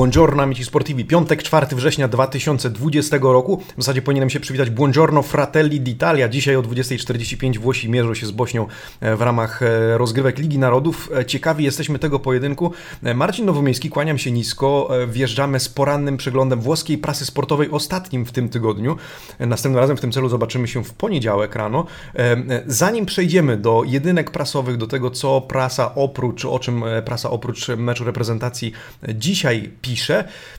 Buongiorno amici sportivi, piątek 4 września 2020 roku. W zasadzie powinienem się przywitać Buongiorno fratelli d'Italia. Dzisiaj o 20.45 Włosi mierzą się z Bośnią e, w ramach e, rozgrywek Ligi Narodów. E, ciekawi jesteśmy tego pojedynku. Marcin Nowomiejski, kłaniam się nisko. Wjeżdżamy z porannym przeglądem włoskiej prasy sportowej, ostatnim w tym tygodniu. Następnym razem w tym celu zobaczymy się w poniedziałek rano. Zanim przejdziemy do jedynek prasowych, do tego co prasa oprócz, o czym prasa oprócz meczu reprezentacji dzisiaj pisze.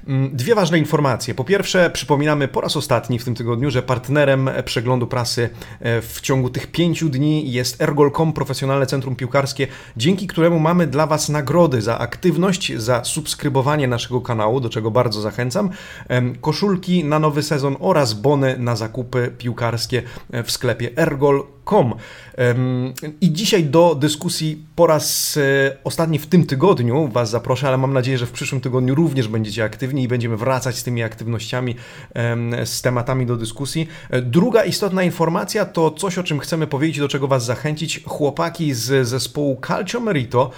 Mm, dwie ważne informacje. Po pierwsze, przypominamy po raz ostatni w tym tygodniu, że partnerem przeglądu prasy e, w ciągu tych pięciu dni jest Ergol.com, profesjonalne centrum piłkarskie, dzięki któremu mamy dla Was nagrody za aktywność, za subskrybowanie naszego kanału, do czego bardzo zachęcam, koszulki na nowy sezon oraz bony na zakupy piłkarskie w sklepie Ergol.com. I dzisiaj do dyskusji po raz e, ostatni w tym tygodniu Was zaproszę, ale mam nadzieję, że w przyszłym tygodniu również będziecie aktywni i będziemy wracać z tymi aktywnościami, z tematami do dyskusji. E, druga istotna informacja to coś, o czym chcemy powiedzieć, do czego Was zachęcić. Chłopaki z zespołu Calcio Merito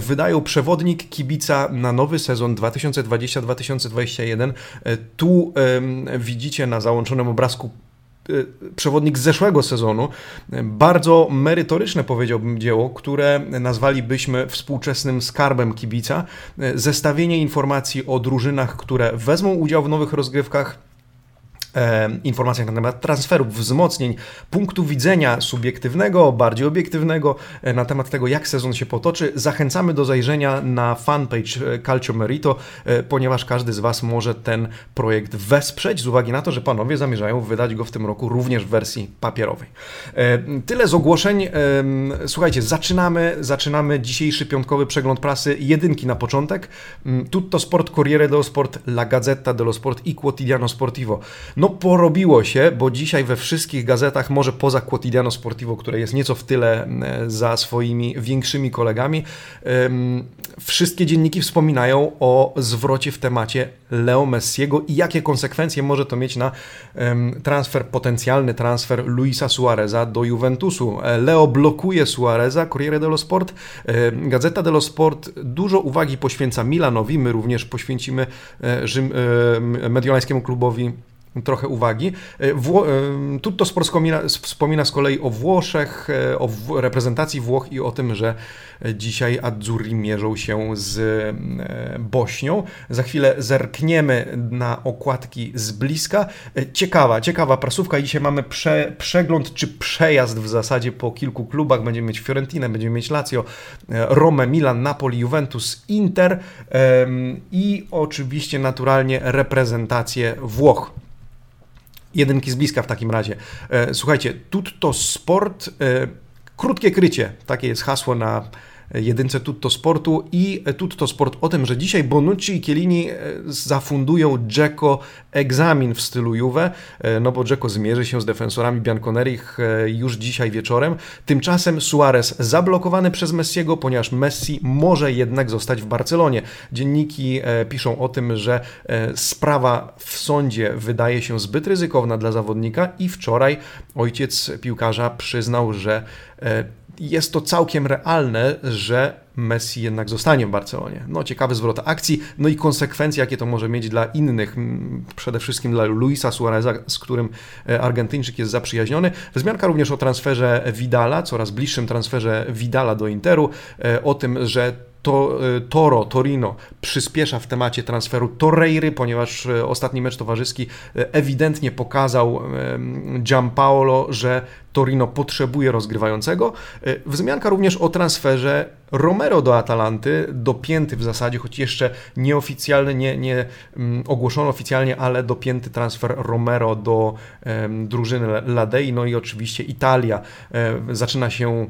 wydają przewodnik kibica na nowy sezon 2020-2021. E, tu widzicie na załączonym obrazku przewodnik z zeszłego sezonu. Bardzo merytoryczne, powiedziałbym, dzieło, które nazwalibyśmy współczesnym skarbem kibica. Zestawienie informacji o drużynach, które wezmą udział w nowych rozgrywkach informacjach na temat transferów, wzmocnień, punktu widzenia subiektywnego, bardziej obiektywnego e, na temat tego, jak sezon się potoczy. Zachęcamy do zajrzenia na fanpage e, Calcio Merito, e, ponieważ każdy z Was może ten projekt wesprzeć z uwagi na to, że panowie zamierzają wydać go w tym roku również w wersji papierowej. Tyle z ogłoszeń. Słuchajcie, zaczynamy, zaczynamy dzisiejszy piątkowy przegląd prasy. Jedynki na początek. Mm, Tutto Sport, Corriere dello Sport, La Gazzetta dello Sport i Quotidiano Sportivo. No porobiło się, bo dzisiaj we wszystkich gazetach, może poza Quotidiano Sportivo, które jest nieco w tyle za swoimi większymi kolegami, wszystkie dzienniki wspominają o zwrocie w temacie Leo Messiego i jakie konsekwencje może to mieć na transfer, potencjalny transfer Luisa Suareza do Juventusu. Leo blokuje Suareza, Corriere dello Sport, Gazeta dello Sport dużo uwagi poświęca Milanowi, my również poświęcimy e, Rzym, mediolańskiemu klubowi trochę uwagi. E, Wło e, Tutto wspomina, wspomina z kolei o Włoszech, e, o reprezentacji Włoch i o tym, że dzisiaj Azzurri mierzą się z Bośnią. Za chwilę zerkniemy na okładki z bliska. Ciekawa, ciekawa prasówka. Dzisiaj mamy prze, przegląd czy przejazd w zasadzie po kilku klubach. Będziemy mieć Fiorentinę, będziemy mieć Lazio, Rome, Milan, Napoli, Juventus, Inter i oczywiście naturalnie reprezentację Włoch. Jedynki z bliska w takim razie. E, słuchajcie, tutto sport, e, krótkie krycie, takie jest hasło na jedynce Tutto Sportu i Tutto Sport o tym, że dzisiaj Bonucci i Chiellini e, zafundują Dzeko egzamin w stylu Juve, e, no bo Dzeko zmierzy się z defensorami Bianconerich e, już dzisiaj wieczorem. Tymczasem Suarez zablokowany przez Messiego, ponieważ Messi może jednak zostać w Barcelonie. Dzienniki piszą o tym, że sprawa w sądzie wydaje się zbyt ryzykowna dla zawodnika i wczoraj ojciec piłkarza przyznał, że jest to całkiem realne, że Messi jednak zostanie w Barcelonie. No, ciekawy zwrot akcji, no i konsekwencje, jakie to może mieć dla innych, przede wszystkim dla Luisa Suareza, z którym e, Argentyńczyk jest zaprzyjaźniony. Wzmianka również o transferze Vidala, coraz bliższym transferze Vidala do Interu, e, o tym, że to, e, Toro, Torino przyspiesza w temacie transferu Torreiry, ponieważ e, ostatni mecz towarzyski e, ewidentnie pokazał Giampaolo, że Torino potrzebuje rozgrywającego. Wzmianka również o transferze Romero do Atalanty, dopięty w zasadzie, choć jeszcze nieoficjalny, nie, nie um, ogłoszono oficjalnie, ale dopięty transfer Romero do drużyny Ladei, no i oczywiście Italia. Zaczyna się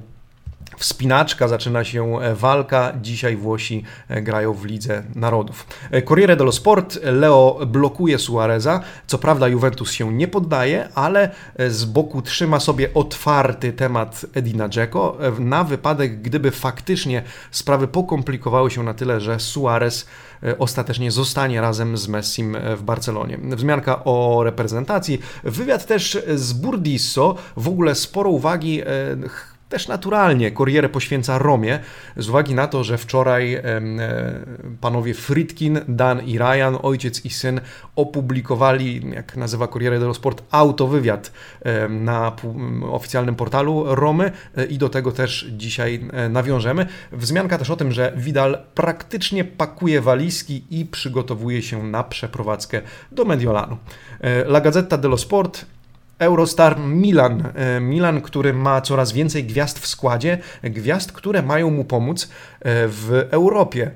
wspinaczka, zaczyna się e, walka. Dzisiaj Włosi e, grają w Lidze Narodów. E, Corriere dello Sport, Leo blokuje Suareza. Co prawda Juventus się nie poddaje, ale z boku trzyma sobie otwarty temat Edina Dzeko na wypadek, gdyby faktycznie sprawy pokomplikowały się na tyle, że Suarez ostatecznie zostanie razem z Messim w Barcelonie. Wzmianka o reprezentacji. Wywiad też z Burdisso. W ogóle sporo uwagi też naturalnie Corriere poświęca Romie, z uwagi na to, że wczoraj e, panowie Fritkin, Dan i Ryan, ojciec i syn, opublikowali, jak nazywa Corriere dello Sport, autowywiad na oficjalnym portalu Romy e, i do tego też dzisiaj e, nawiążemy. Wzmianka też o tym, że Vidal praktycznie pakuje walizki i przygotowuje się na przeprowadzkę do Mediolanu. La Gazzetta dello Sport Eurostar Milan. E, Milan, który ma coraz więcej gwiazd w składzie, gwiazd, które mają mu pomóc e, w Europie.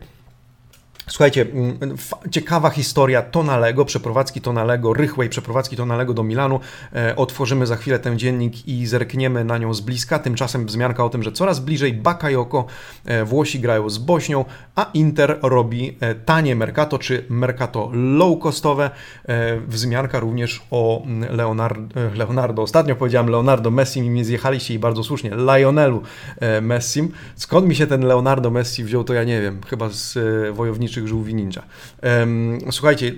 Słuchajcie, mm, ciekawa historia Tonalego, przeprowadzki Tonalego, rychłej przeprowadzki Tonalego do Milanu. E, otworzymy za chwilę ten dziennik i zerkniemy na nią z bliska. Tymczasem wzmianka o tym, że coraz bliżej Bakayoko, e, Włosi grają z Bośnią, a Inter robi e, tanie Mercato, czy Mercato low-costowe. Wzmianka również o mm, Leonardo, Leonardo, ostatnio powiedziałem Leonardo Messi i mnie zjechaliście i bardzo słusznie, Lionelu Messim. Skąd mi się ten Leonardo Messi wziął, to ja nie wiem, chyba z wojowniczych niczych żółwi ninja. Słuchajcie, e,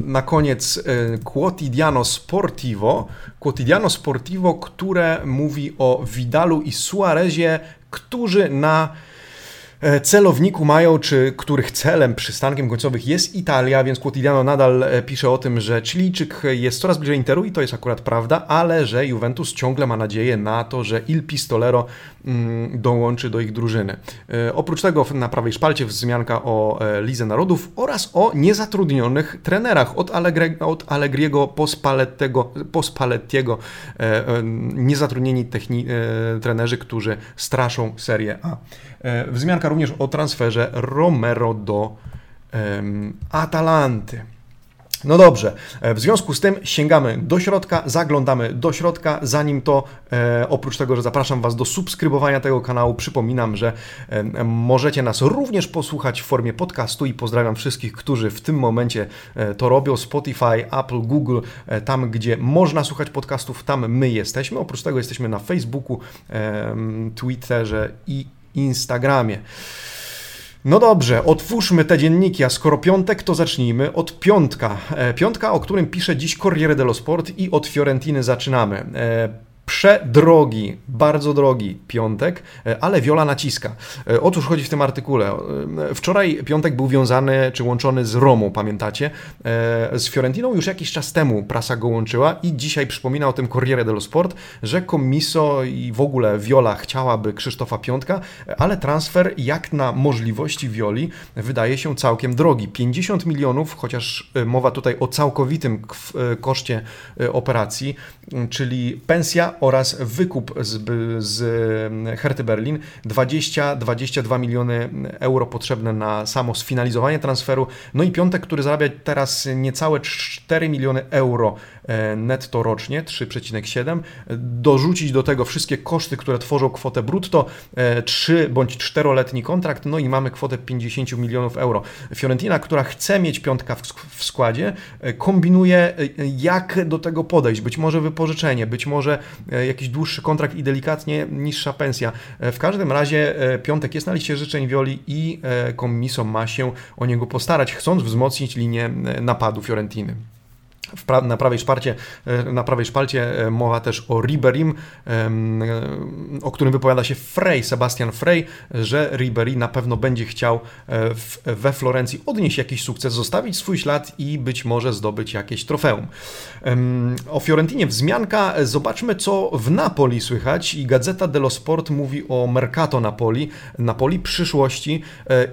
na koniec e, Quotidiano Sportivo, Quotidiano Sportivo, które mówi o Vidalu i Suarezie, którzy na celowniku mają, czy których celem, przystankiem końcowym jest Italia, więc Quotidiano nadal e, pisze o tym, że Chilijczyk jest coraz bliżej Interu i to jest akurat prawda, ale że Juventus ciągle ma nadzieję na to, że Il Pistolero mm, dołączy do ich drużyny. E, oprócz tego na prawej szpalcie wzmianka o Lidze Narodów oraz o niezatrudnionych trenerach od, Allegre, od Allegriego po Spallettiego, po Spallettiego niezatrudnieni techni, trenerzy, którzy straszą Serię A. Wzmianka również o transferze Romero do um, Atalanty. No dobrze, e, w związku z tym sięgamy do środka, zaglądamy do środka. Zanim to, e, oprócz tego, że zapraszam Was do subskrybowania tego kanału, przypominam, że możecie nas również posłuchać w formie podcastu i pozdrawiam wszystkich, którzy w tym momencie e, to robią. Spotify, Apple, Google, tam gdzie można słuchać podcastów, tam my jesteśmy. Oprócz tego jesteśmy na Facebooku, Twitterze i Instagramie. No dobrze, otwórzmy te dzienniki, a skoro piątek, to zacznijmy od piątka. E, piątka, o którym pisze dziś Corriere dello Sport i od Fiorentiny zaczynamy. Przedrogi, bardzo drogi piątek, e, ale Viola naciska. E, o cóż chodzi w tym artykule? E, wczoraj piątek był wiązany czy łączony z Romą, pamiętacie? Z Fiorentiną już jakiś czas temu prasa go łączyła i dzisiaj przypomina o tym Corriere dello Sport, że Commisso i w ogóle Viola chciałaby Krzysztofa Piątka, ale transfer jak na możliwości Violi wydaje się całkiem drogi. 50 milionów, chociaż mowa tutaj o całkowitym koszcie operacji, czyli pensja oraz wykup z, z Herty Berlin 20-22 miliony euro potrzebne na samo sfinalizowanie transferu. No i Piątek, który zarabia teraz niecałe 4 miliony euro netto rocznie, 3,7. Dorzucić do tego wszystkie koszty, które tworzą kwotę brutto, 3 e, bądź 4-letni kontrakt, no i mamy kwotę 50 milionów euro. Fiorentina, która chce mieć Piątka w składzie, e, kombinuje jak do tego podejść. Być może wypożyczenie, być może E, jakiś dłuższy kontrakt i delikatnie niższa pensja. E, w każdym razie e, Piątek jest na liście życzeń Wioli i Commiso ma się o niego postarać, chcąc wzmocnić linię napadu Fiorentiny na prawej, szparcie, e, na prawej szpalcie e, mowa też o Riberim, o którym wypowiada się Frey, Sebastian Frey, że Ribery na pewno będzie chciał e, we Florencji odnieść jakiś sukces, zostawić swój ślad i być może zdobyć jakieś trofeum. O Fiorentinie wzmianka, zobaczmy co w Napoli słychać i Gazeta dello Sport mówi o Mercato Napoli, Napoli przyszłości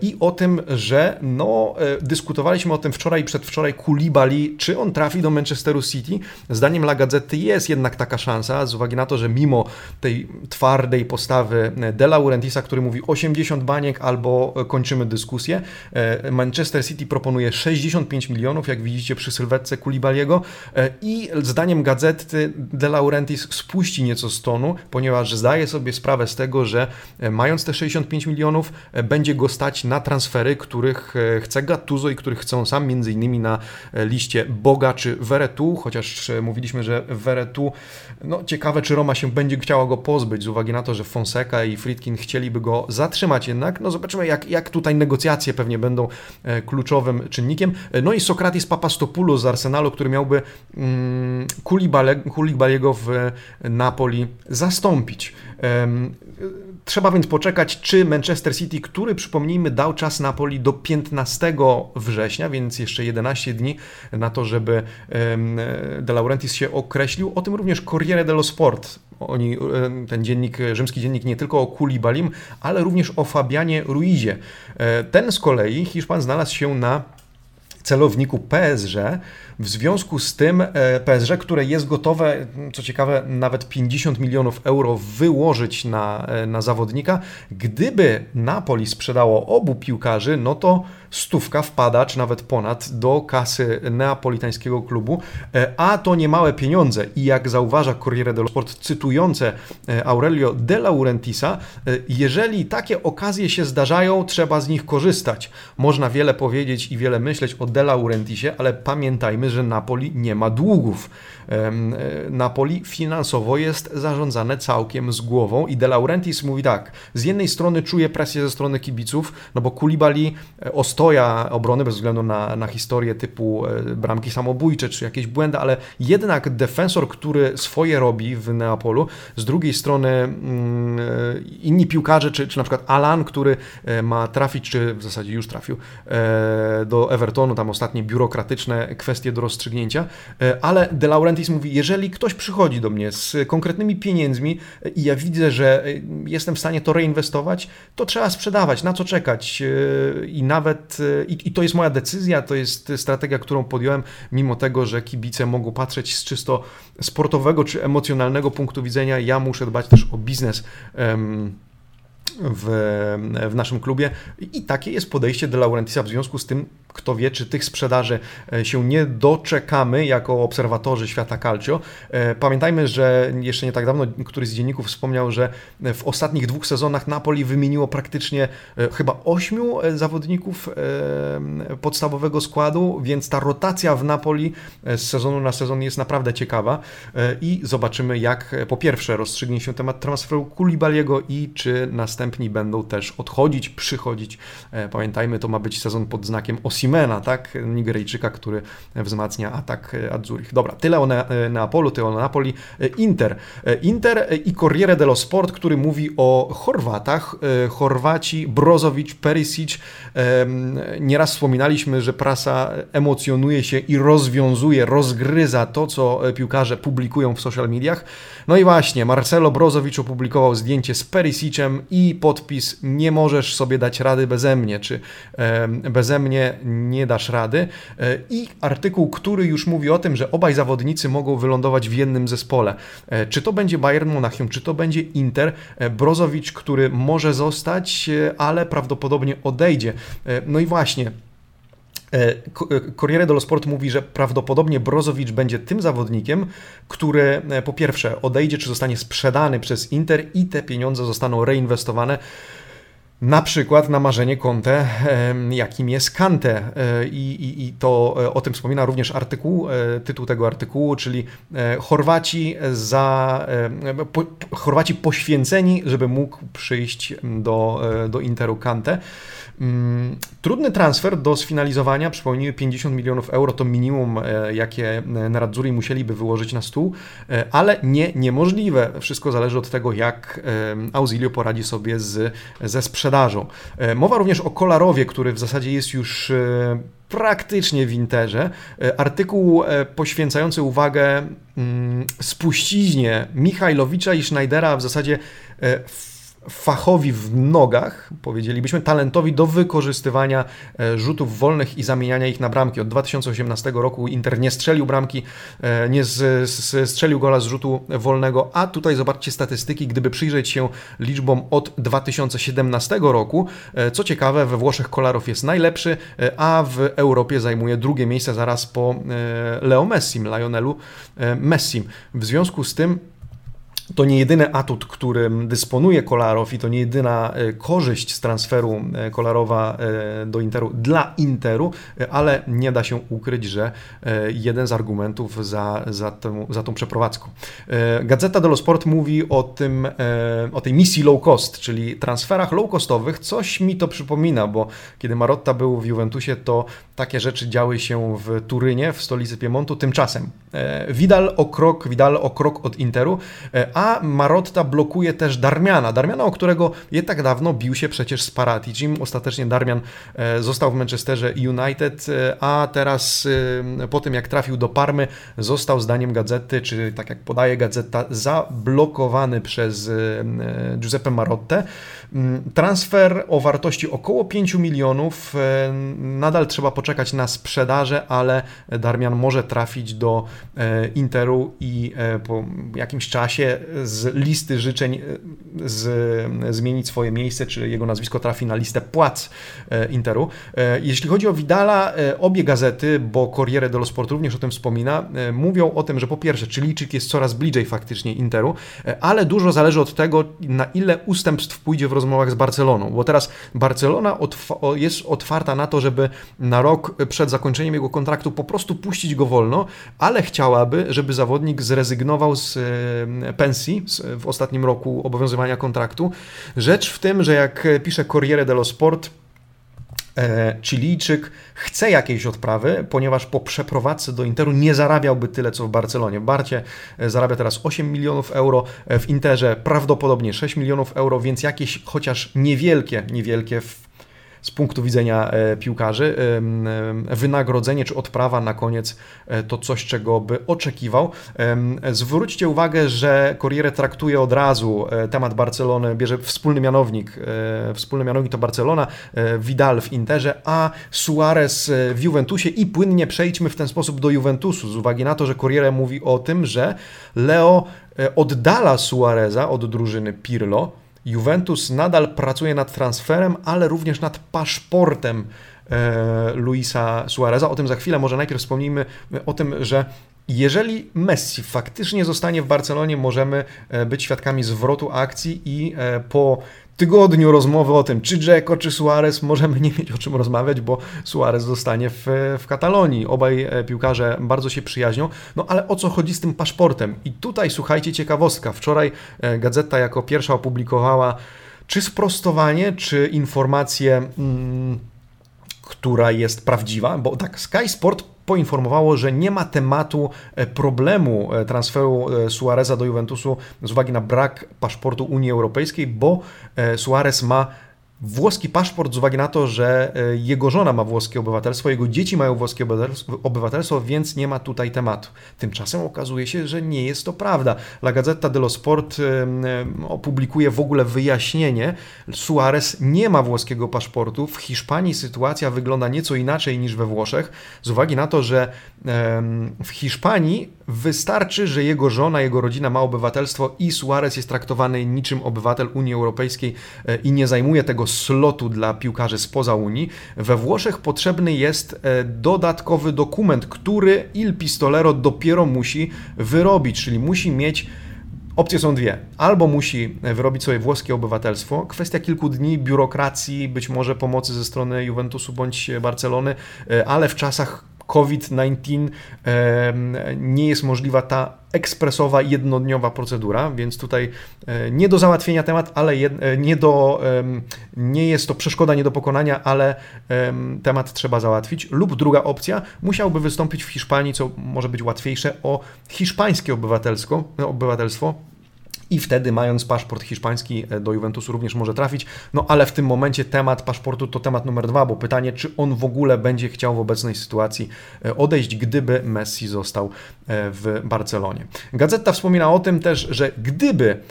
i o tym, że no, dyskutowaliśmy o tym wczoraj i przedwczoraj Kulibali, czy on trafi do do Manchesteru City. Zdaniem La Gazzety jest jednak taka szansa, z uwagi na to, że mimo tej twardej postawy De Laurentisa, który mówi 80 baniek albo kończymy dyskusję, e, Manchester City proponuje 65 milionów, jak widzicie przy sylwetce Kulibaliego e, i zdaniem Gazety De Laurentiis spuści nieco z tonu, ponieważ zdaje sobie sprawę z tego, że e, mając te 65 milionów będzie go stać na transfery, których chce Gattuso i których chcą sam, między innymi na liście bogaczy Veretu, chociaż mówiliśmy, że Veretu, no ciekawe, czy Roma się będzie chciała go pozbyć, z uwagi na to, że Fonseca i Friedkin chcieliby go zatrzymać jednak. No zobaczymy, jak, jak tutaj negocjacje pewnie będą kluczowym czynnikiem. No i Sokratis Papastopoulos z Arsenalu, który miałby mm, Kulibaliego w Napoli zastąpić. Trzeba więc poczekać, czy Manchester City, który przypomnijmy dał czas Napoli do 15 września, więc jeszcze 11 dni na to, żeby De Laurentiis się określił. O tym również Corriere dello Sport. Oni, ten dziennik, rzymski dziennik nie tylko o Kulibalim, ale również o Fabianie Ruizie. E, ten z kolei Hiszpan znalazł się na celowniku PSG, w związku z tym e, PSG, które jest gotowe, co ciekawe, nawet 50 milionów euro wyłożyć na, e, na zawodnika, gdyby Napoli sprzedało obu piłkarzy, no to stówka wpada, czy nawet ponad, do kasy neapolitańskiego klubu, e, a to niemałe pieniądze. I jak zauważa Corriere dello Sport, cytujące Aurelio De Laurentisa, jeżeli takie okazje się zdarzają, trzeba z nich korzystać. Można wiele powiedzieć i wiele myśleć o De Laurentisie, ale pamiętajmy, że Napoli nie ma długów. E, Napoli finansowo jest zarządzane całkiem z głową i De Laurentiis mówi tak, z jednej strony czuje presję ze strony kibiców, no bo Kulibali e, ostoja obrony bez względu na, na historię typu e, bramki samobójcze czy jakieś błędy, ale jednak defensor, który swoje robi w Neapolu, z drugiej strony mm, inni piłkarze, czy, czy na przykład Alan, który ma trafić, czy w zasadzie już trafił do Evertonu, tam ostatnie biurokratyczne kwestie do rozstrzygnięcia, ale De Laurentiis mówi, jeżeli ktoś przychodzi do mnie z konkretnymi pieniędzmi i ja widzę, że jestem w stanie to reinwestować, to trzeba sprzedawać, na co czekać. I nawet, i, to jest moja decyzja, to jest strategia, którą podjąłem, mimo tego, że kibice mogą patrzeć z czysto sportowego czy emocjonalnego punktu widzenia, ja muszę dbać też o biznes. W, w naszym klubie. I takie jest podejście De Laurentisa. W związku z tym, kto wie, czy tych sprzedaży e, się nie doczekamy jako obserwatorzy świata calcio. E, pamiętajmy, że jeszcze nie tak dawno któryś z dzienników wspomniał, że w ostatnich dwóch sezonach Napoli wymieniło praktycznie e, chyba ośmiu zawodników podstawowego składu, więc ta rotacja w Napoli z sezonu na sezon jest naprawdę ciekawa i zobaczymy, jak po pierwsze rozstrzygnie się temat transferu Kulibaliego i czy następni będą też odchodzić, przychodzić. Pamiętajmy, to ma być sezon pod znakiem Osimena, tak? Nigeryjczyka, który wzmacnia atak Adzurich. Dobra, tyle o Neapolu, tyle o Napoli. Inter. Inter i Corriere dello Sport, który mówi o Chorwatach. Chorwaci, Brozovic, Perisic. Nieraz wspominaliśmy, że prasa emocjonuje się i rozwiązuje, rozgryza to, co piłkarze publikują w social mediach. No i właśnie, Marcelo Brozovic opublikował zdjęcie z Perisicem i podpis nie możesz sobie dać rady beze mnie, czy beze mnie nie dasz rady. E, I artykuł, który już mówi o tym, że obaj zawodnicy mogą wylądować w jednym zespole. E, czy to będzie Bayern Monachium, czy to będzie Inter, e, Brozowicz, który może zostać, ale prawdopodobnie odejdzie. No i właśnie, Corriere dello Sport mówi, że prawdopodobnie Brozowicz będzie tym zawodnikiem, który po pierwsze odejdzie czy zostanie sprzedany przez Inter i te pieniądze zostaną reinwestowane na przykład na marzenie Conte, jakim jest Kante. E, I, i, I, to e, o tym wspomina również artykuł, e, tytuł tego artykułu, czyli Chorwaci za po, Chorwaci poświęceni, żeby mógł przyjść do, do Interu Kante. Mm, trudny transfer do sfinalizowania, przypomnijmy 50 milionów euro to minimum, jakie Nerazzurri musieliby wyłożyć na stół, ale nie niemożliwe. Wszystko zależy od tego, jak Auxilio poradzi sobie z, ze sprzedażą. E, mowa również o Kolarowie, który w zasadzie jest już e, praktycznie w Interze. E, artykuł poświęcający uwagę mm, spuściźnie Michajlowicza i Schneidera w zasadzie fachowi w nogach, powiedzielibyśmy, talentowi do wykorzystywania e, rzutów wolnych i zamieniania ich na bramki. Od 2018 roku Inter nie strzelił bramki, e, nie strzelił gola z rzutu wolnego, a tutaj zobaczcie statystyki, gdyby przyjrzeć się liczbom od 2017 roku, e, co ciekawe, we Włoszech Kolarow jest najlepszy, a w Europie zajmuje drugie miejsce zaraz po Leo Messim, Lionelu Messim. W związku z tym to nie jedyny atut, którym dysponuje Kolarow i to nie jedyna e, korzyść z transferu e, Kolarowa e, do Interu dla Interu, ale nie da się ukryć, że jeden z argumentów za, za, tą, za tą przeprowadzką. Gazeta dello Sport mówi o, tym, o tej misji low cost, czyli transferach low costowych. Coś mi to przypomina, bo kiedy Marotta był w Juventusie, to takie rzeczy działy się w Turynie, w stolicy Piemontu. Tymczasem Vidal o krok, Vidal o krok od Interu, Marotta blokuje też Darmiana. Darmiana, o którego nie tak dawno bił się przecież z Paraticim. Ostatecznie Darmian e, został w Manchesterze United, e, a teraz e, po tym jak trafił do Parmy, został zdaniem gazety, czy tak jak podaje gazeta, zablokowany przez Giuseppe Marotte. Mm, transfer o wartości około 5 milionów. Nadal trzeba poczekać na sprzedaże, ale Darmian może trafić do Interu i po jakimś czasie z listy życzeń e, z, zmienić swoje miejsce, czy jego nazwisko trafi na listę płac e, Interu. E, jeśli chodzi o Vidala, obie gazety, bo Corriere dello Sport również o tym wspomina, mówią o tym, że po pierwsze, Chilijczyk jest coraz bliżej faktycznie Interu, ale dużo zależy od tego, na ile ustępstw pójdzie w rozmowach z Barceloną, bo teraz Barcelona jest otwarta na to, żeby na rok przed zakończeniem jego kontraktu po prostu puścić go wolno, ale chciałaby, żeby zawodnik zrezygnował z pensji w ostatnim roku obowiązywania kontraktu. Rzecz w tym, że jak pisze Corriere dello Sport, e, Chilijczyk chce jakiejś odprawy, ponieważ po przeprowadzce do Interu nie zarabiałby tyle, co w Barcelonie. W Barcie e, zarabia teraz 8 milionów euro, e, w Interze prawdopodobnie 6 milionów euro, więc jakieś chociaż niewielkie, niewielkie w z punktu widzenia e, piłkarzy. Wynagrodzenie czy odprawa na koniec e, to coś, czego by oczekiwał. Zwróćcie uwagę, że Corriere traktuje od razu e, temat Barcelony, bierze wspólny mianownik. Wspólny mianownik to Barcelona, Vidal w Interze, a Suarez w Juventusie i płynnie przejdźmy w ten sposób do Juventusu, z uwagi na to, że Corriere mówi o tym, że Leo oddala Suareza od drużyny Pirlo, Juventus nadal pracuje nad transferem, ale również nad paszportem e, Luisa Suareza. O tym za chwilę, może najpierw wspomnijmy o tym, że jeżeli Messi faktycznie zostanie w Barcelonie, możemy e, być świadkami zwrotu akcji i e, po tygodniu rozmowy o tym, czy Dzeko, czy Suarez, możemy nie mieć o czym rozmawiać, bo Suarez zostanie w, w Katalonii. Obaj e, piłkarze bardzo się przyjaźnią. No ale o co chodzi z tym paszportem? I tutaj słuchajcie, ciekawostka. Wczoraj e, gazeta jako pierwsza opublikowała czy sprostowanie, czy informację, mm, która jest prawdziwa, bo tak, Sky Sport poinformowało, że nie ma tematu e, problemu e, transferu e, Suareza do Juventusu z uwagi na brak paszportu Unii Europejskiej, bo Suarez ma włoski paszport z uwagi na to, że e, jego żona ma włoskie obywatelstwo, jego dzieci mają włoskie obywatelstwo, więc nie ma tutaj tematu. Tymczasem okazuje się, że nie jest to prawda. La Gazzetta dello Sport opublikuje w ogóle wyjaśnienie. Suarez nie ma włoskiego paszportu. W Hiszpanii sytuacja wygląda nieco inaczej niż we Włoszech, z uwagi na to, że w Hiszpanii wystarczy, że jego żona, jego rodzina ma obywatelstwo i Suarez jest traktowany niczym obywatel Unii Europejskiej e, i nie zajmuje tego slotu dla piłkarzy spoza Unii. We Włoszech potrzebny jest e, dodatkowy dokument, który Il Pistolero dopiero musi wyrobić, czyli musi mieć Opcje są dwie. Albo musi wyrobić sobie włoskie obywatelstwo, kwestia kilku dni biurokracji, być może pomocy ze strony Juventusu bądź Barcelony, e, ale w czasach COVID-19 nie jest możliwa ta ekspresowa, jednodniowa procedura, więc tutaj e, nie do załatwienia temat, ale e, nie, do, nie jest to przeszkoda nie do pokonania, ale temat trzeba załatwić. Lub druga opcja, musiałby wystąpić w Hiszpanii, co może być łatwiejsze, o hiszpańskie obywatelstwo, obywatelstwo i wtedy mając paszport hiszpański e, do Juventusu również może trafić. No ale w tym momencie temat paszportu to temat numer dwa, bo pytanie, czy on w ogóle będzie chciał w obecnej sytuacji e, odejść, gdyby Messi został e, w Barcelonie. Gazeta wspomina o tym też, że gdyby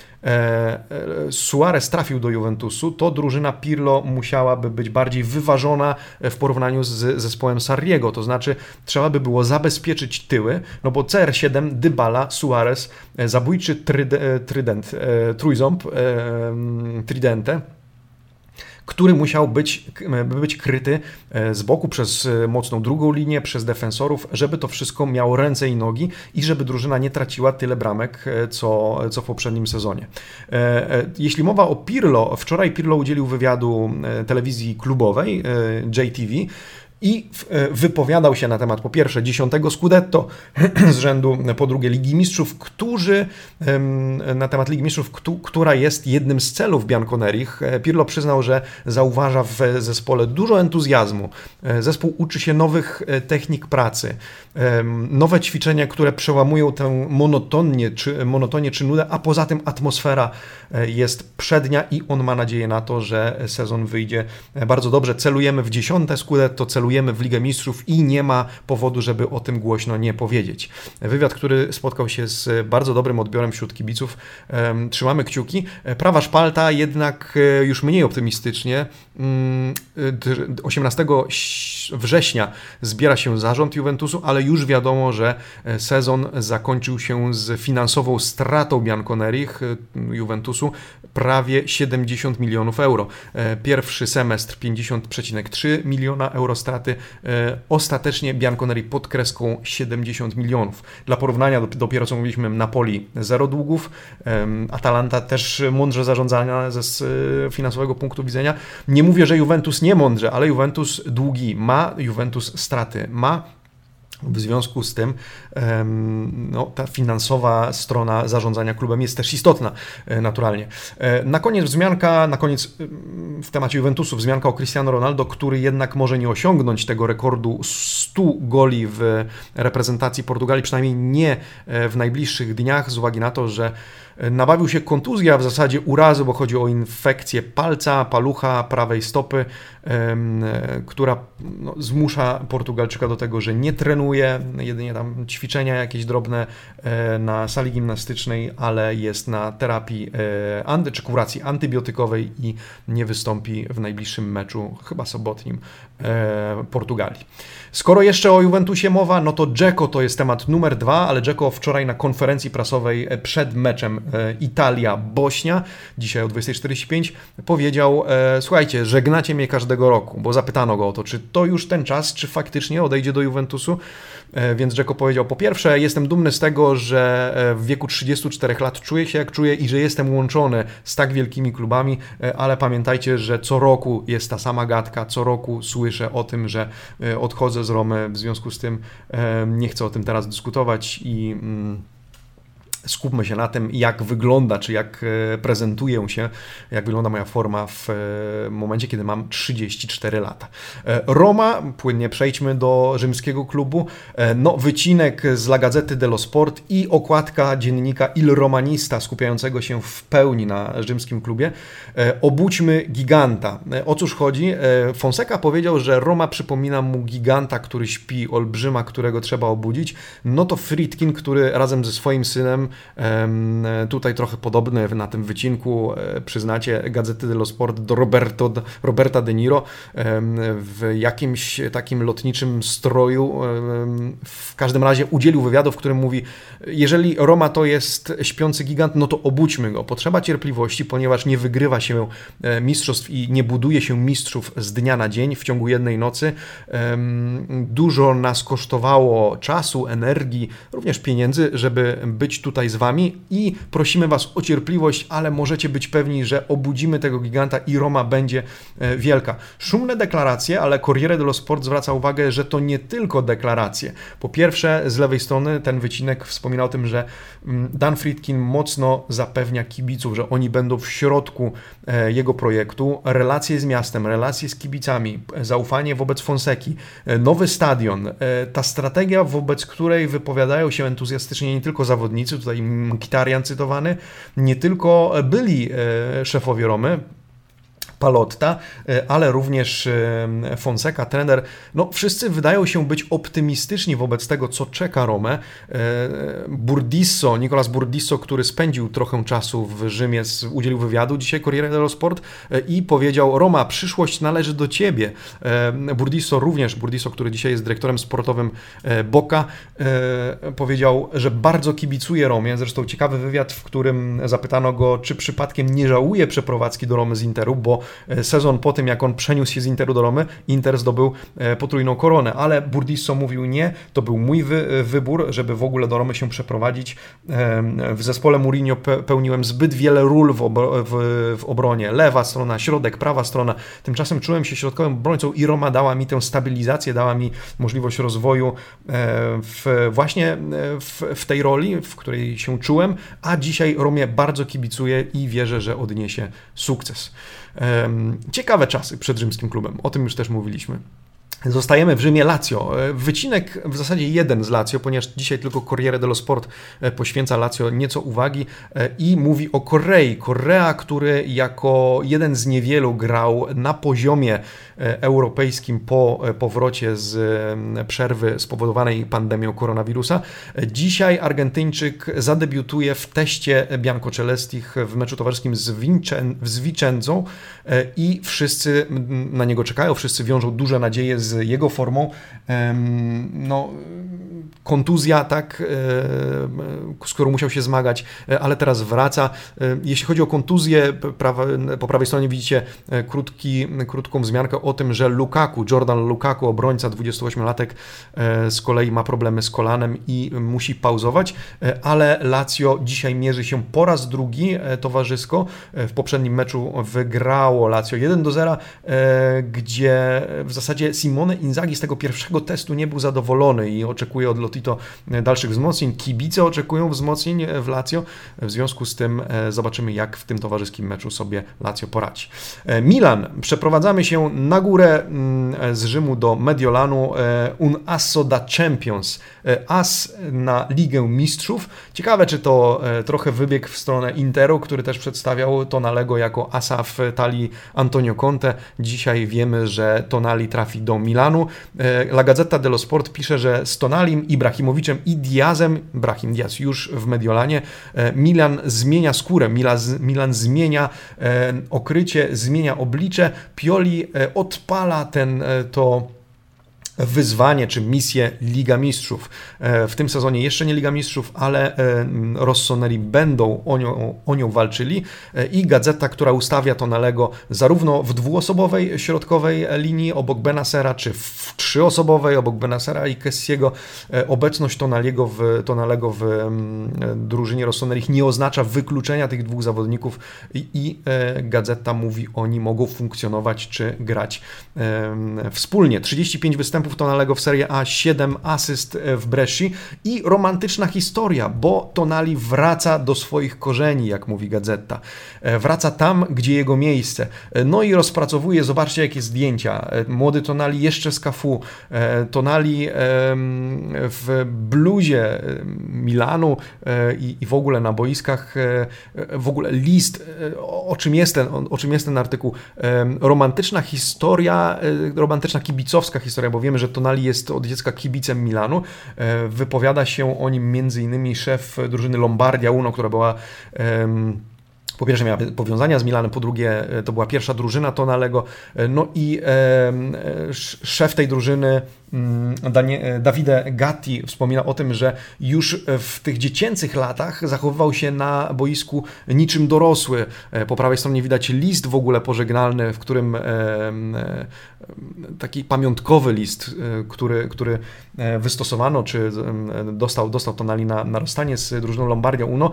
Suarez trafił do Juventusu, to drużyna Pirlo musiałaby być bardziej wyważona w porównaniu z zespołem Sarriego, to znaczy trzeba by było zabezpieczyć tyły, no bo CR7, Dybala, Suarez, zabójczy tryd, tryd trident, e, trójząb, e, tridente, który musiał być, być kryty z boku przez mocną drugą linię, przez defensorów, żeby to wszystko miało ręce i nogi i żeby drużyna nie traciła tyle bramek, co, co w poprzednim sezonie. Jeśli mowa o Pirlo, wczoraj Pirlo udzielił wywiadu telewizji klubowej JTV i e, wypowiadał się na temat po pierwsze dziesiątego Scudetto z rzędu, po drugie Ligi Mistrzów, którzy na temat Ligi Mistrzów, która jest jednym z celów Bianconerich. E, Pirlo przyznał, że zauważa w zespole dużo entuzjazmu. E, zespół uczy się nowych technik pracy, nowe ćwiczenia, które przełamują tę monotonię czy, monotonię czy nudę, a poza tym atmosfera jest przednia i on ma nadzieję na to, że sezon wyjdzie bardzo dobrze. Celujemy w dziesiąte Scudetto, celujemy w Ligę Mistrzów i nie ma powodu, żeby o tym głośno nie powiedzieć. Wywiad, który spotkał się z bardzo dobrym odbiorem wśród kibiców. Trzymamy kciuki. Prawa szpalta jednak e, już mniej optymistycznie. 18 mm, września zbiera się zarząd Juventusu, ale już wiadomo, że e, sezon zakończył się z finansową stratą Bianconerich e, Juventusu prawie 70 milionów euro. Pierwszy semestr 50,3 miliona euro straty straty. E, ostatecznie Bianconeri pod kreską 70 milionów. Dla porównania dopiero co mówiliśmy Napoli zero długów, Atalanta też mądrze zarządzana ze finansowego punktu widzenia. Nie mówię, że Juventus nie mądrze, ale Juventus długi ma, Juventus straty ma. W związku z tym no, ta finansowa strona zarządzania klubem jest też istotna, e, naturalnie. E, na koniec wzmianka, na koniec w temacie Juventusu, wzmianka o Cristiano Ronaldo, który jednak może nie osiągnąć tego rekordu 100 goli w reprezentacji Portugalii, przynajmniej nie e, w najbliższych dniach, z uwagi na to, że Nabawił się kontuzja, w zasadzie urazy, bo chodzi o infekcję palca, palucha, prawej stopy, która no, zmusza Portugalczyka do tego, że nie trenuje, jedynie tam ćwiczenia jakieś drobne e, na sali gimnastycznej, ale jest na terapii e, anty, czy kuracji antybiotykowej i nie wystąpi w najbliższym meczu, chyba sobotnim, Portugalii. Skoro jeszcze o Juventusie mowa, no to Dzeko to jest temat numer dwa, ale Dzeko wczoraj na konferencji prasowej przed meczem E, Italia-Bośnia, dzisiaj o 20.45, powiedział, e, słuchajcie, żegnacie mnie każdego roku, bo zapytano go o to, czy to już ten czas, czy faktycznie odejdzie do Juventusu, e, więc Dzeko powiedział, po pierwsze, jestem dumny z tego, że w wieku 34 lat czuję się jak czuję i że jestem łączony z tak wielkimi klubami, ale pamiętajcie, że co roku jest ta sama gadka, co roku słyszę o tym, że odchodzę z Romy, w związku z tym nie chcę o tym teraz dyskutować i... Mm, skupmy się na tym, jak wygląda, czy jak e, prezentuję się, jak wygląda moja forma w e, momencie, kiedy mam 34 lata. E, Roma, płynnie przejdźmy do rzymskiego klubu. No, wycinek z La Gazzetta dello Sport i okładka dziennika Il Romanista skupiającego się w pełni na rzymskim klubie. Obudźmy giganta. O cóż chodzi? Fonseca powiedział, że Roma przypomina mu giganta, który śpi, olbrzyma, którego trzeba obudzić. No to Fritkin, który razem ze swoim synem Tutaj trochę podobny na tym wycinku, e, przyznacie, Gazety dello Sport do Roberto, Roberta De Niro w jakimś takim lotniczym stroju. W każdym razie udzielił wywiadu, w którym mówi, jeżeli Roma to jest śpiący gigant, no to obudźmy go. Potrzeba cierpliwości, ponieważ nie wygrywa się e, mistrzostw i nie buduje się mistrzów z dnia na dzień w ciągu jednej nocy. Dużo nas kosztowało czasu, energii, również pieniędzy, żeby być tutaj tutaj z Wami i prosimy Was o cierpliwość, ale możecie być pewni, że obudzimy tego giganta i Roma będzie e, wielka. Szumne deklaracje, ale Corriere dello Sport zwraca uwagę, że to nie tylko deklaracje. Po pierwsze, z lewej strony ten wycinek wspomina o tym, że mm, Dan Friedkin mocno zapewnia kibiców, że oni będą w środku e, jego projektu. Relacje z miastem, relacje z kibicami, zaufanie wobec Fonseki, e, nowy stadion, ta strategia, wobec której wypowiadają się entuzjastycznie nie tylko zawodnicy, tutaj Mkhitaryan cytowany, nie tylko byli e, szefowie Romy, Palotta, e, ale również e, Fonseca, trener. No, wszyscy wydają się być optymistyczni wobec tego, co czeka Romę. E, Burdisso, Nicolas Burdisso, który spędził trochę czasu w Rzymie, udzielił wywiadu dzisiaj Corriere dello Sport i powiedział: Roma, przyszłość należy do ciebie. Burdisso również, Burdisso, który dzisiaj jest dyrektorem sportowym Boca, powiedział, że bardzo kibicuje Romie. Zresztą ciekawy wywiad, w którym zapytano go, czy przypadkiem nie żałuje przeprowadzki do Romy z Interu, bo sezon po tym, jak on przeniósł się z Interu do Romy, Inter zdobył potrójną koronę, ale Burdisso mówił nie, to był mój wy, wybór, żeby w ogóle do Romy się przeprowadzić. W zespole Mourinho pełniłem zbyt wiele ról w, w, w obronie, lewa strona, środek, prawa strona, tymczasem czułem się środkowym obrońcą i Roma dała mi tę stabilizację, dała mi możliwość rozwoju w, właśnie w, w tej roli, w której się czułem, a dzisiaj Romie bardzo kibicuję i wierzę, że odniesie sukces. Ciekawe czasy przed rzymskim klubem, o tym już też mówiliśmy. Zostajemy w Rzymie Lazio. E, wycinek w zasadzie jeden z Lazio, ponieważ dzisiaj tylko Corriere dello Sport e, poświęca Lazio nieco uwagi e, i mówi o Korei. Korea, który jako jeden z niewielu grał na poziomie europejskim po powrocie z przerwy spowodowanej pandemią koronawirusa. Dzisiaj Argentyńczyk zadebiutuje w teście Bianco Celestich w meczu towarzyskim z, Vincen z Vicenzą i wszyscy na niego czekają, wszyscy wiążą duże nadzieje z z jego formą. No, kontuzja, tak, z którą musiał się zmagać, ale teraz wraca. Jeśli chodzi o kontuzję, po prawej stronie widzicie krótki, krótką wzmiankę o tym, że Lukaku, Jordan Lukaku, obrońca 28-latek, z kolei ma problemy z kolanem i musi pauzować, ale Lazio dzisiaj mierzy się po raz drugi towarzysko. W poprzednim meczu wygrało Lazio 1 do 0, gdzie w zasadzie Simone Inzaghi z tego pierwszego testu nie był zadowolony i oczekuje od Lotito dalszych wzmocnień. Kibice oczekują wzmocnień w Lazio. W związku z tym e, zobaczymy, jak w tym towarzyskim meczu sobie Lazio poradzi. E, Milan. Przeprowadzamy się na górę mm, z Rzymu do Mediolanu. E, un Asso da Champions. As na Ligę Mistrzów. Ciekawe, czy to trochę wybieg w stronę Interu, który też przedstawiał Tonalego jako asa w talii Antonio Conte. Dzisiaj wiemy, że Tonali trafi do Milanu. La Gazzetta dello Sport pisze, że z Ibrahimowiczem i Diazem, Brahim Diaz już w Mediolanie, e, Milan zmienia skórę, Milan, Milan zmienia e, okrycie, zmienia oblicze, Pioli e, odpala ten to wyzwanie czy misję Liga Mistrzów. E, w tym sezonie jeszcze nie Liga Mistrzów, ale e, Rossoneri będą o nią, o nią walczyli e, i gazeta, która ustawia to na Lego zarówno w dwuosobowej środkowej linii obok Benasera, czy w trzyosobowej obok Benasera i Kessiego. Obecność Tonaliego w, Tonalego w drużynie Rossonerich nie oznacza wykluczenia tych dwóch zawodników i, i gazeta mówi, oni mogą funkcjonować czy grać wspólnie. 35 występów występów Tonalego w Serie A, 7 asyst e, w Bresci i romantyczna historia, bo Tonali wraca do swoich korzeni, jak mówi Gazeta. E, wraca tam, gdzie jego miejsce. E, no i rozpracowuje, zobaczcie jakie zdjęcia. Młody Tonali jeszcze z Cafu, Tonali w bluzie Milanu i w ogóle na boiskach, w ogóle list, o czym jest ten, o czym jest ten artykuł. Romantyczna historia, romantyczna kibicowska historia, bo wiemy, że Tonali jest od dziecka kibicem Milanu. E, wypowiada się o nim m.in. szef drużyny Lombardia Uno, która była po pierwsze miała powiązania z Milanem, po drugie e, to była pierwsza drużyna Tonalego, e, no i szef tej drużyny Mm, e, Davide Gatti wspomina o tym, że już w tych dziecięcych latach zachowywał się na boisku niczym dorosły. E, po prawej stronie widać list w ogóle pożegnalny, w którym e, taki pamiątkowy list, który, który wystosowano, czy dostał, dostał Tonali na, na rozstanie z drużyną Lombardia Uno.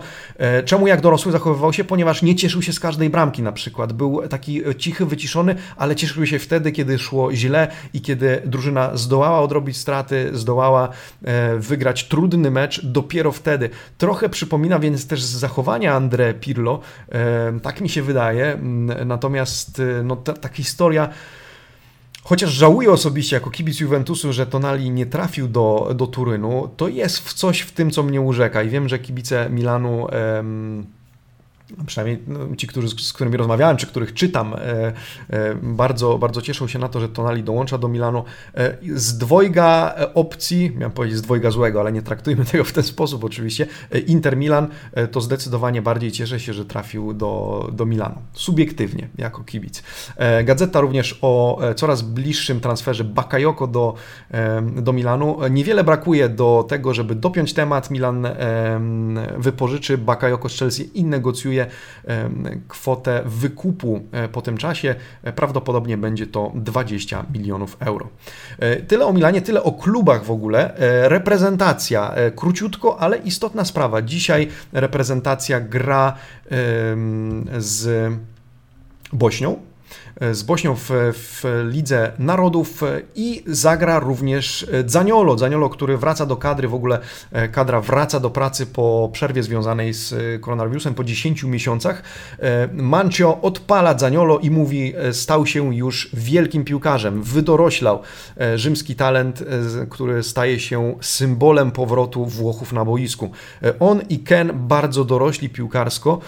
Czemu jak dorosły zachowywał się? Ponieważ nie cieszył się z każdej bramki na przykład. Był taki cichy, wyciszony, ale cieszył się wtedy, kiedy szło źle i kiedy drużyna zdołała odrobić straty, zdołała e, wygrać trudny mecz dopiero wtedy. Trochę przypomina więc też zachowania André Pirlo, e, tak mi się wydaje, natomiast e, no, ta, ta historia chociaż żałuję osobiście jako kibic Juventusu, że Tonali nie trafił do, do Turynu, to jest w coś w tym, co mnie urzeka i wiem, że kibice Milanu przynajmniej no, ci, którzy, z którymi rozmawiałem, czy których czytam, e, e, bardzo, bardzo cieszą się na to, że Tonali dołącza do Milanu. E, z dwojga opcji, miałem powiedzieć z dwojga złego, ale nie traktujmy tego w ten sposób oczywiście, Inter Milan, to zdecydowanie bardziej cieszę się, że trafił do, do Milanu. Subiektywnie, jako kibic. Gazeta również o coraz bliższym transferze Bakayoko do, do Milanu. Niewiele brakuje do tego, żeby dopiąć temat. Milan wypożyczy Bakayoko z Chelsea i negocjuje kwotę wykupu po tym czasie. Prawdopodobnie będzie to 20 milionów euro. Tyle o Milanie, tyle o klubach w ogóle. Reprezentacja, króciutko, ale istotna sprawa. Dzisiaj reprezentacja gra z Bośnią z Bośnią w, w Lidze Narodów i zagra również Zaniolo. Zaniolo, który wraca do kadry, w ogóle e, kadra wraca do pracy po przerwie związanej z e, koronawirusem po 10 miesiącach. E, Mancio odpala Zaniolo i mówi, stał się już wielkim piłkarzem, wydoroślał. Rzymski talent, który staje się symbolem powrotu Włochów na boisku. On i Ken bardzo dorośli piłkarsko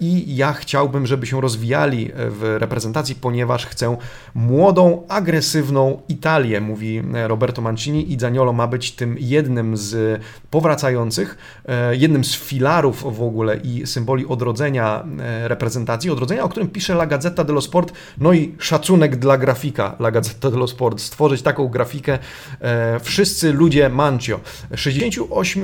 i ja chciałbym, żeby się rozwijali w reprezentacji, ponieważ chcę młodą, agresywną Italię, mówi Roberto Mancini i Zaniolo ma być tym jednym z powracających, e, jednym z filarów w ogóle i symboli odrodzenia e, reprezentacji, odrodzenia, o którym pisze La Gazzetta dello Sport, no i szacunek dla grafika La Gazzetta dello Sport, stworzyć taką grafikę e, wszyscy ludzie Mancio. 68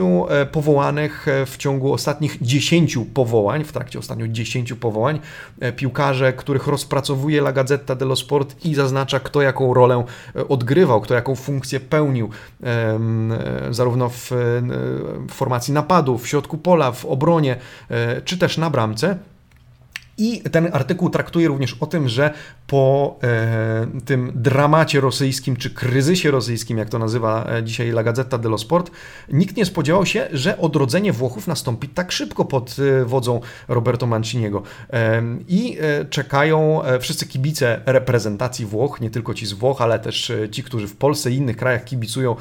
powołanych w ciągu ostatnich 10 powołań, w trakcie ostatnich 10 powołań, piłkarze, których rozpracowuje La Gazzetta dello Sport i zaznacza, kto jaką rolę e, odgrywał, kto jaką funkcję pełnił, e, zarówno w formacji napadu, w środku pola, w obronie, e, czy też na bramce. I ten artykuł traktuje również o tym, że po e, tym dramacie rosyjskim, czy kryzysie rosyjskim, jak to nazywa e, dzisiaj La Gazzetta dello Sport, nikt nie spodziewał się, że odrodzenie Włochów nastąpi tak szybko pod e, wodzą Roberto Manciniego. E, I e, czekają wszyscy kibice reprezentacji Włoch, nie tylko ci z Włoch, ale też ci, którzy w Polsce i innych krajach kibicują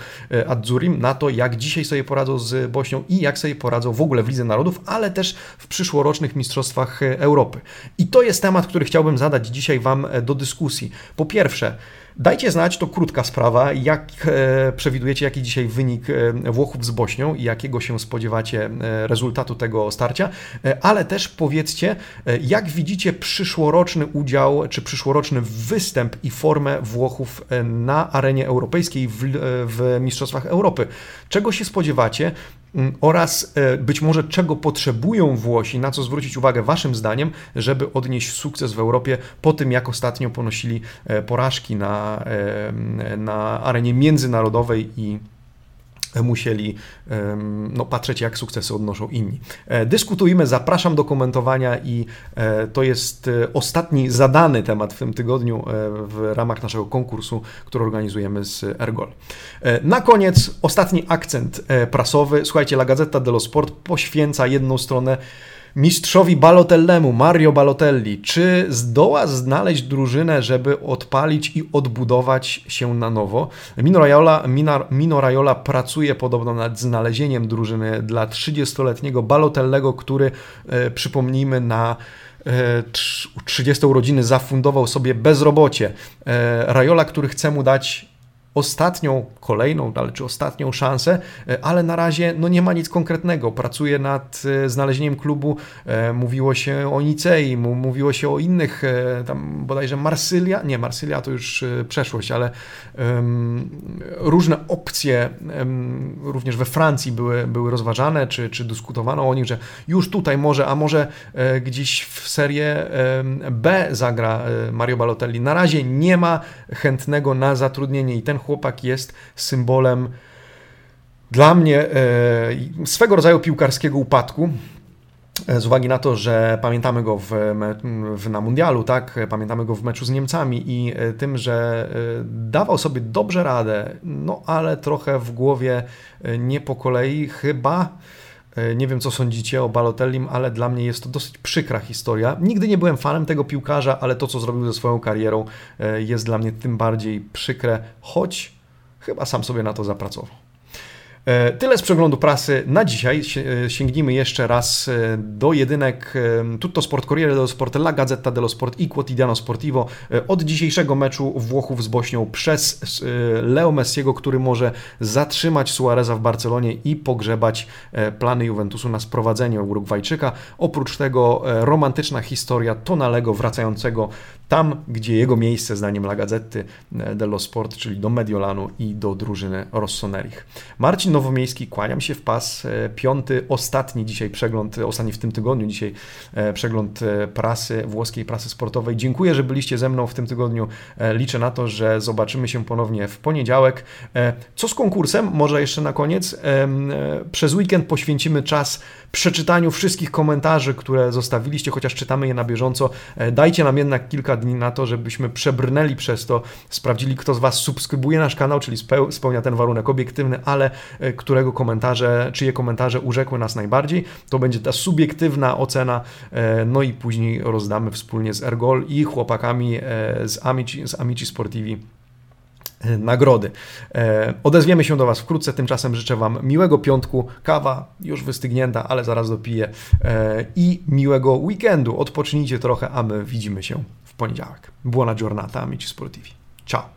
Adzurim, na to, jak dzisiaj sobie poradzą z Bośnią i jak sobie poradzą w ogóle w Lidze Narodów, ale też w przyszłorocznych Mistrzostwach Europy. I to jest temat, który chciałbym zadać dzisiaj Wam e, do dyskusji. Po pierwsze, Dajcie znać, to krótka sprawa, jak e, przewidujecie, jaki dzisiaj wynik e, Włochów z Bośnią i jakiego się spodziewacie rezultatu tego starcia, ale też powiedzcie, jak widzicie przyszłoroczny udział, czy przyszłoroczny występ i formę Włochów na arenie europejskiej w, w Mistrzostwach Europy. Czego się spodziewacie? Mm, oraz e, być może czego potrzebują Włosi, na co zwrócić uwagę Waszym zdaniem, żeby odnieść sukces w Europie po tym, jak ostatnio ponosili e, porażki na, e, na arenie międzynarodowej i musieli no, patrzeć, jak sukcesy odnoszą inni. E, dyskutujmy, zapraszam do komentowania i e, to jest e, ostatni zadany temat w tym tygodniu w ramach naszego konkursu, który organizujemy z Ergol. Na koniec ostatni akcent prasowy. Słuchajcie, La Gazzetta dello Sport poświęca jedną stronę mistrzowi Balotellemu, Mario Balotelli, czy zdoła znaleźć drużynę, żeby odpalić i odbudować się na nowo? Mino Raiola, Mino Raiola pracuje podobno nad znalezieniem drużyny dla 30-letniego Balotellego, który, e, przypomnijmy, na 30 e, urodziny zafundował sobie bezrobocie. E, Raiola, który chce mu dać ostatnią, kolejną, ale czy ostatnią szansę, e, ale na razie no nie ma nic konkretnego. Pracuje nad e, znalezieniem klubu, e, mówiło się o Nicei, mówiło się o innych, tam bodajże Marsylia, nie, Marsylia to już przeszłość, ale um, różne opcje um, również we Francji były, były rozważane, czy, czy dyskutowano o nich, że już tutaj może, a może gdzieś w serię B zagra Mario Balotelli. Na razie nie ma chętnego na zatrudnienie i ten chłopak jest symbolem dla mnie e, swego rodzaju piłkarskiego upadku. E, z uwagi na to, że pamiętamy go w, w, na mundialu, tak? Pamiętamy go w meczu z Niemcami i e, tym, że dawał sobie dobrze radę, no ale trochę w głowie nie po kolei chyba. Nie wiem, co sądzicie o Balotellim, ale dla mnie jest to dosyć przykra historia. Nigdy nie byłem fanem tego piłkarza, ale to, co zrobił ze swoją karierą, jest dla mnie tym bardziej przykre, choć chyba sam sobie na to zapracował. E, tyle z przeglądu prasy na dzisiaj. E, sięgnijmy jeszcze raz e, do jedynek Tutto Sport, Corriere dello Sport, La Gazzetta dello Sport i Quotidiano Sportivo od dzisiejszego meczu Włochów z Bośnią przez Leo Messiego, który może zatrzymać Suareza w Barcelonie i pogrzebać plany Juventusu na sprowadzenie Urugwajczyka. Oprócz tego romantyczna historia Tonalego wracającego tam, gdzie jego miejsce, zdaniem La Gazzetta dello Sport, czyli do Mediolanu i do drużyny Rossonerich. Marcin Nowomiejski, kłaniam się w pas. Piąty, ostatni dzisiaj przegląd, ostatni w tym tygodniu, dzisiaj przegląd prasy, włoskiej prasy sportowej. Dziękuję, że byliście ze mną w tym tygodniu. Liczę na to, że zobaczymy się ponownie w poniedziałek. Co z konkursem? Może jeszcze na koniec. Przez weekend poświęcimy czas przeczytaniu wszystkich komentarzy, które zostawiliście, chociaż czytamy je na bieżąco. E, dajcie nam jednak kilka dni na to, żebyśmy przebrnęli przez to, sprawdzili, kto z Was subskrybuje nasz kanał, czyli spełnia ten warunek obiektywny, ale e, którego komentarze, czyje komentarze urzekły nas najbardziej. To będzie ta subiektywna ocena, e, no i później rozdamy wspólnie z Ergol i chłopakami z Amici, z Amici Sportivi E, E, nagrody. E, odezwiemy się do Was wkrótce, tymczasem życzę Wam miłego piątku, kawa już wystygnięta, ale zaraz dopiję e, i miłego weekendu. Odpocznijcie trochę, a my widzimy się w poniedziałek. Buona giornata, amici sportivi. Ciao!